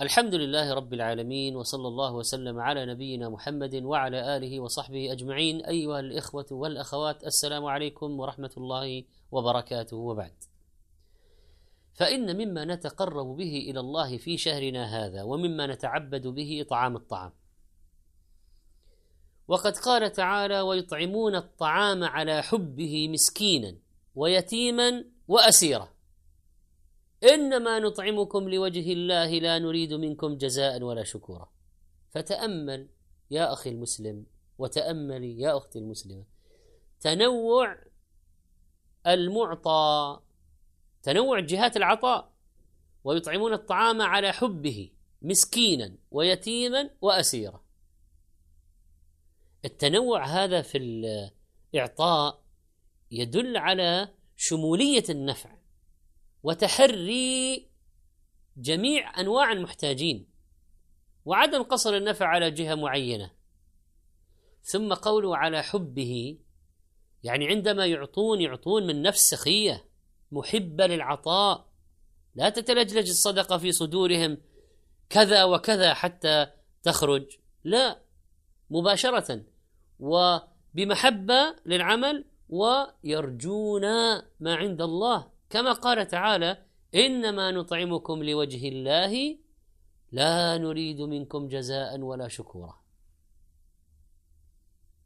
الحمد لله رب العالمين وصلى الله وسلم على نبينا محمد وعلى آله وصحبه أجمعين أيها الإخوة والأخوات السلام عليكم ورحمة الله وبركاته وبعد. فإن مما نتقرب به إلى الله في شهرنا هذا ومما نتعبد به طعام الطعام. وقد قال تعالى: ويطعمون الطعام على حبه مسكينا ويتيما وأسيرا. إنما نطعمكم لوجه الله لا نريد منكم جزاء ولا شكورا. فتأمل يا أخي المسلم وتاملي يا أختي المسلمة تنوع المعطى تنوع جهات العطاء ويطعمون الطعام على حبه مسكينا ويتيما وأسيرا. التنوع هذا في الإعطاء يدل على شمولية النفع. وتحري جميع أنواع المحتاجين. وعدم قصر النفع على جهة معينة. ثم قوله على حبه يعني عندما يعطون يعطون من نفس سخية محبة للعطاء. لا تتلجلج الصدقة في صدورهم كذا وكذا حتى تخرج. لا مباشرة. وبمحبة للعمل ويرجون ما عند الله. كما قال تعالى إنما نطعمكم لوجه الله لا نريد منكم جزاء ولا شكورا.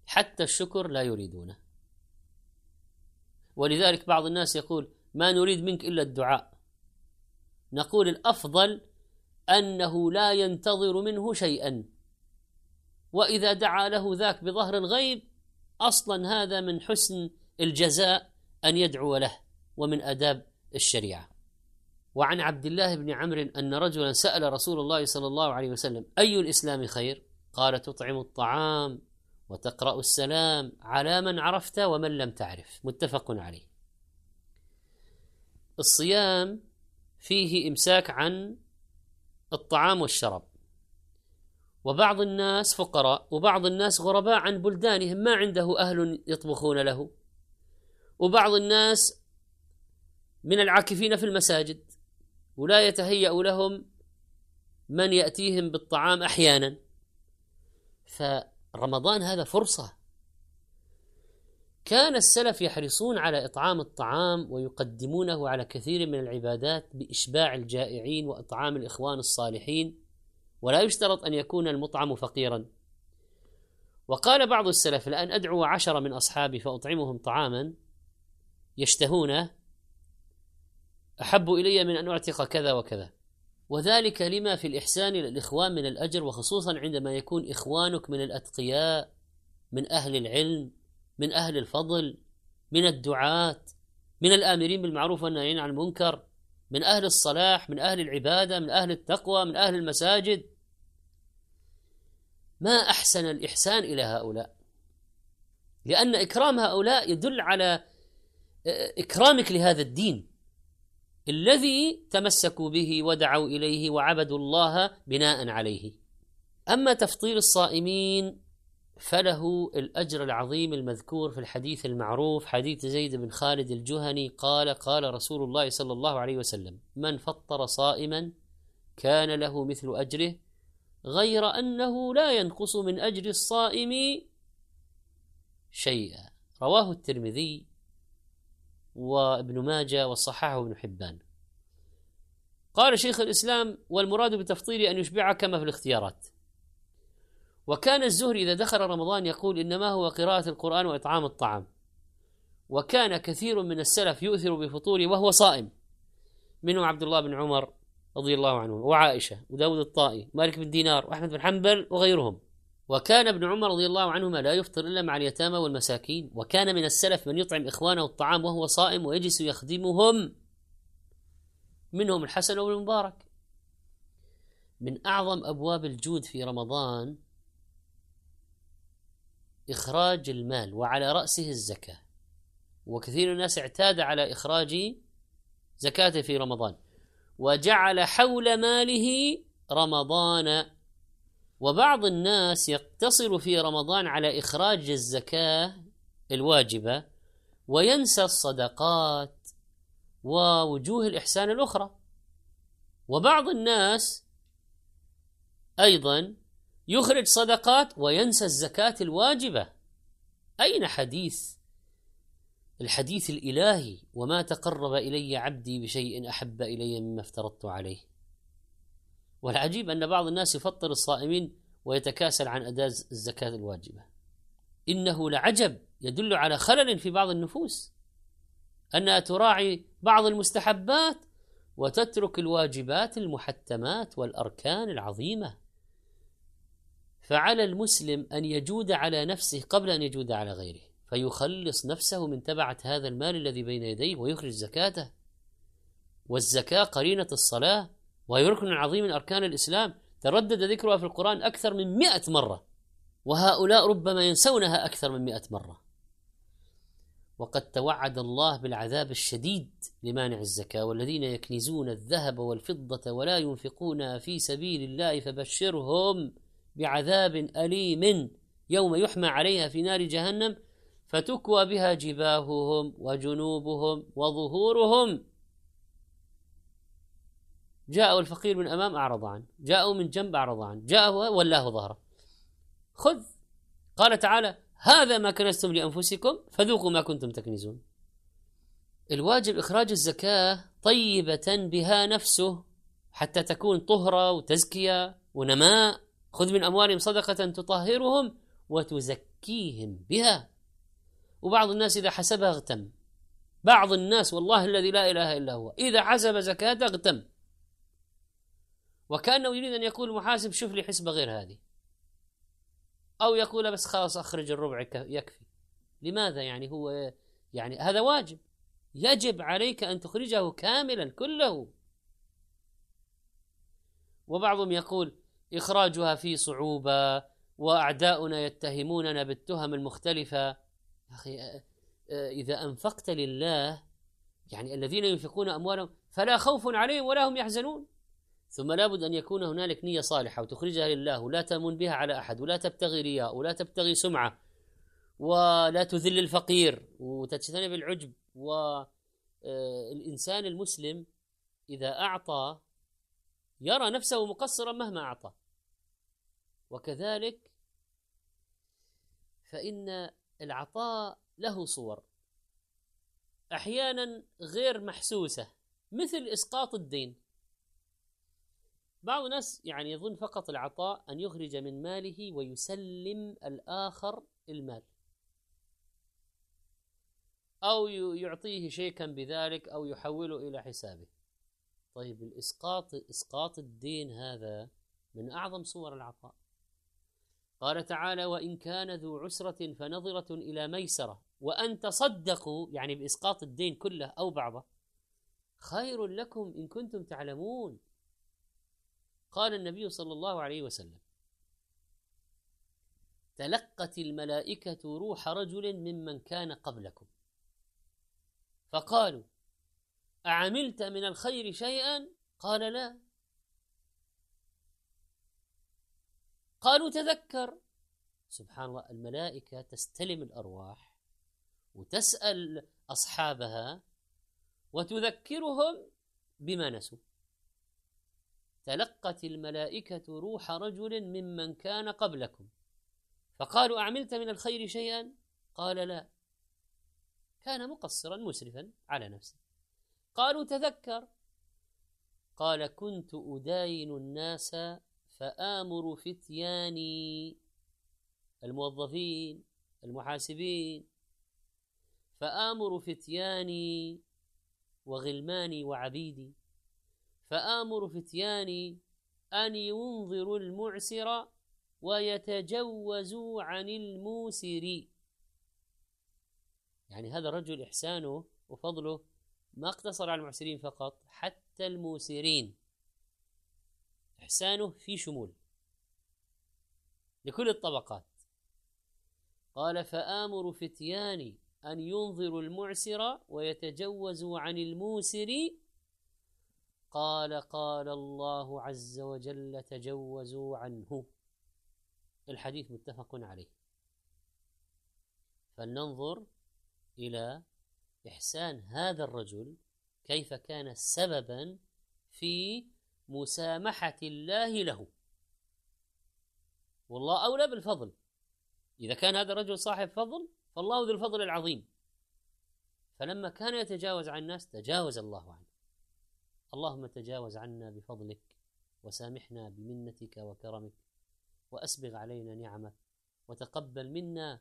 حتى الشكر لا يريدونه. ولذلك بعض الناس يقول ما نريد منك إلا الدعاء. نقول الأفضل أنه لا ينتظر منه شيئا. وإذا دعا له ذاك بظهر الغيب أصلا هذا من حسن الجزاء أن يدعو له. ومن آداب الشريعة. وعن عبد الله بن عمرو أن رجلا سأل رسول الله صلى الله عليه وسلم أي الإسلام خير؟ قال تطعم الطعام وتقرأ السلام على من عرفت ومن لم تعرف. متفق عليه. الصيام فيه إمساك عن الطعام والشراب. وبعض الناس فقراء وبعض الناس غرباء عن بلدانهم ما عنده أهل يطبخون له. وبعض الناس من العاكفين في المساجد ولا يتهيأ لهم من يأتيهم بالطعام أحيانا. فرمضان هذا فرصة. كان السلف يحرصون على إطعام الطعام ويقدمونه على كثير من العبادات بإشباع الجائعين وإطعام الإخوان الصالحين ولا يشترط أن يكون المطعم فقيرا. وقال بعض السلف لأن أدعو عشرة من أصحابي فأطعمهم طعاما يشتهونه أحب إلي من أن أعتق كذا وكذا. وذلك لما في الإحسان إلى الإخوان من الأجر وخصوصا عندما يكون إخوانك من الأتقياء من أهل العلم من أهل الفضل من الدعاة من الآمرين بالمعروف والناهين عن المنكر من أهل الصلاح من أهل العبادة من أهل التقوى من أهل المساجد. ما أحسن الإحسان إلى هؤلاء؟ لأن إكرام هؤلاء يدل على إكرامك لهذا الدين. الذي تمسكوا به ودعوا إليه وعبدوا الله بناء عليه. أما تفطير الصائمين فله الأجر العظيم المذكور في الحديث المعروف حديث زيد بن خالد الجهني قال قال رسول الله صلى الله عليه وسلم: من فطر صائما كان له مثل أجره غير أنه لا ينقص من أجر الصائم شيئا. رواه الترمذي وابن ماجه وصححه ابن حبان. قال شيخ الإسلام والمراد بتفطير أن يشبع كما في الاختيارات. وكان الزهري إذا دخل رمضان يقول إنما هو قراءة القرآن وإطعام الطعام. وكان كثير من السلف يؤثر بفطوره وهو صائم. منهم عبد الله بن عمر رضي الله عنه وعائشة وداود الطائي مالك بن دينار وأحمد بن حنبل وغيرهم. وكان ابن عمر رضي الله عنهما لا يفطر إلا مع اليتامى والمساكين وكان من السلف من يطعم إخوانه الطعام وهو صائم ويجلس يخدمهم. منهم الحسن بن المبارك. من أعظم أبواب الجود في رمضان إخراج المال وعلى رأسه الزكاة. وكثير من الناس اعتاد على إخراج زكاته في رمضان. وجعل حول ماله رمضان وبعض الناس يقتصر في رمضان على إخراج الزكاة الواجبة وينسى الصدقات ووجوه الإحسان الأخرى. وبعض الناس أيضا يخرج صدقات وينسى الزكاة الواجبة. أين حديث؟ الحديث الإلهي وما تقرب إلي عبدي بشيء أحب إلي مما افترضت عليه. والعجيب أن بعض الناس يفطر الصائمين ويتكاسل عن أداء الزكاة الواجبة. إنه لعجب يدل على خلل في بعض النفوس. أنها تراعي بعض المستحبات وتترك الواجبات المحتمات والأركان العظيمة. فعلى المسلم أن يجود على نفسه قبل أن يجود على غيره فيخلص نفسه من تبعة هذا المال الذي بين يديه ويخرج زكاته. والزكاة قرينة الصلاة وهي ركن عظيم من أركان الإسلام تردد ذكرها في القرآن أكثر من مئة مرة وهؤلاء ربما ينسونها أكثر من مئة مرة. وقد توعد الله بالعذاب الشديد لمانع الزكاة والذين يكنزون الذهب والفضة ولا ينفقونها في سبيل الله فبشرهم بعذاب أليم يوم يحمى عليها في نار جهنم فتكوى بها جباههم وجنوبهم وظهورهم. جاءوا الفقير من أمام أعرض عنه جاءوا من جنب أعرض عنه جاءه ولاه ظهره. خذ. قال تعالى هذا ما كنزتم لأنفسكم فذوقوا ما كنتم تكنزون. الواجب إخراج الزكاة طيبة بها نفسه حتى تكون طهرة وتزكية ونماء. خذ من أموالهم صدقة تطهرهم وتزكيهم بها. وبعض الناس إذا حسبها اغتم. بعض الناس والله الذي لا إله إلا هو إذا حسب زكاة اغتم. وكأنه يريد أن يقول محاسب شوف لي حسبة غير هذه. أو يقول بس خلاص أخرج الربع يكفي. لماذا يعني هو يعني هذا واجب. يجب عليك أن تخرجه كاملا كله. وبعضهم يقول إخراجها في صعوبة وأعداؤنا يتهموننا بالتهم المختلفة. يا أخي إذا أنفقت لله يعني الذين ينفقون أموالهم فلا خوف عليهم ولا هم يحزنون. ثم لابد أن يكون هنالك نية صالحة وتخرجها لله ولا تمن بها على أحد ولا تبتغي رياء ولا تبتغي سمعة ولا تذل الفقير وتجتنب العجب والإنسان المسلم إذا أعطى يرى نفسه مقصرا مهما أعطى. وكذلك فإن العطاء له صور. أحيانا غير محسوسة مثل إسقاط الدين. بعض الناس يعني يظن فقط العطاء أن يخرج من ماله ويسلم الآخر المال. أو يعطيه شيكا بذلك أو يحوله إلى حسابه. طيب الإسقاط إسقاط الدين هذا من أعظم صور العطاء. قال تعالى وإن كان ذو عسرة فنظرة إلى ميسرة. وأن تصدقوا يعني بإسقاط الدين كله أو بعضه خير لكم إن كنتم تعلمون. قال النبي صلى الله عليه وسلم تلقت الملائكة روح رجل ممن كان قبلكم. فقالوا أعملت من الخير شيئا؟ قال لا. قالوا تذكر. سبحان الله الملائكة تستلم الأرواح وتسأل أصحابها وتذكرهم بما نسوا. تلقت الملائكة روح رجل ممن كان قبلكم. فقالوا أعملت من الخير شيئا؟ قال لا. كان مقصرا مسرفا على نفسه. قالوا تذكر؟ قال كنت أداين الناس فآمر فتياني. الموظفين المحاسبين. فآمر فتياني وغلماني وعبيدي. فآمر فتياني أن ينظروا المعسر ويتجوزوا عن الموسر. يعني هذا الرجل إحسانه وفضله ما اقتصر على المعسرين فقط حتى الموسرين. إحسانه في شمول. لكل الطبقات. قال فآمر فتياني أن ينظروا المعسر ويتجوزوا عن الموسر قال قال الله عز وجل تجوزوا عنه. الحديث متفق عليه. فلننظر إلى إحسان هذا الرجل كيف كان سببا في مسامحة الله له. والله أولى بالفضل. إذا كان هذا الرجل صاحب فضل فالله ذو الفضل العظيم. فلما كان يتجاوز عن الناس تجاوز الله عنه. اللهم تجاوز عنا بفضلك وسامحنا بمنتك وكرمك وأسبغ علينا نعمك وتقبل منا.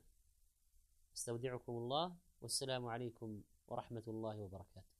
استودعكم الله والسلام عليكم ورحمة الله وبركاته.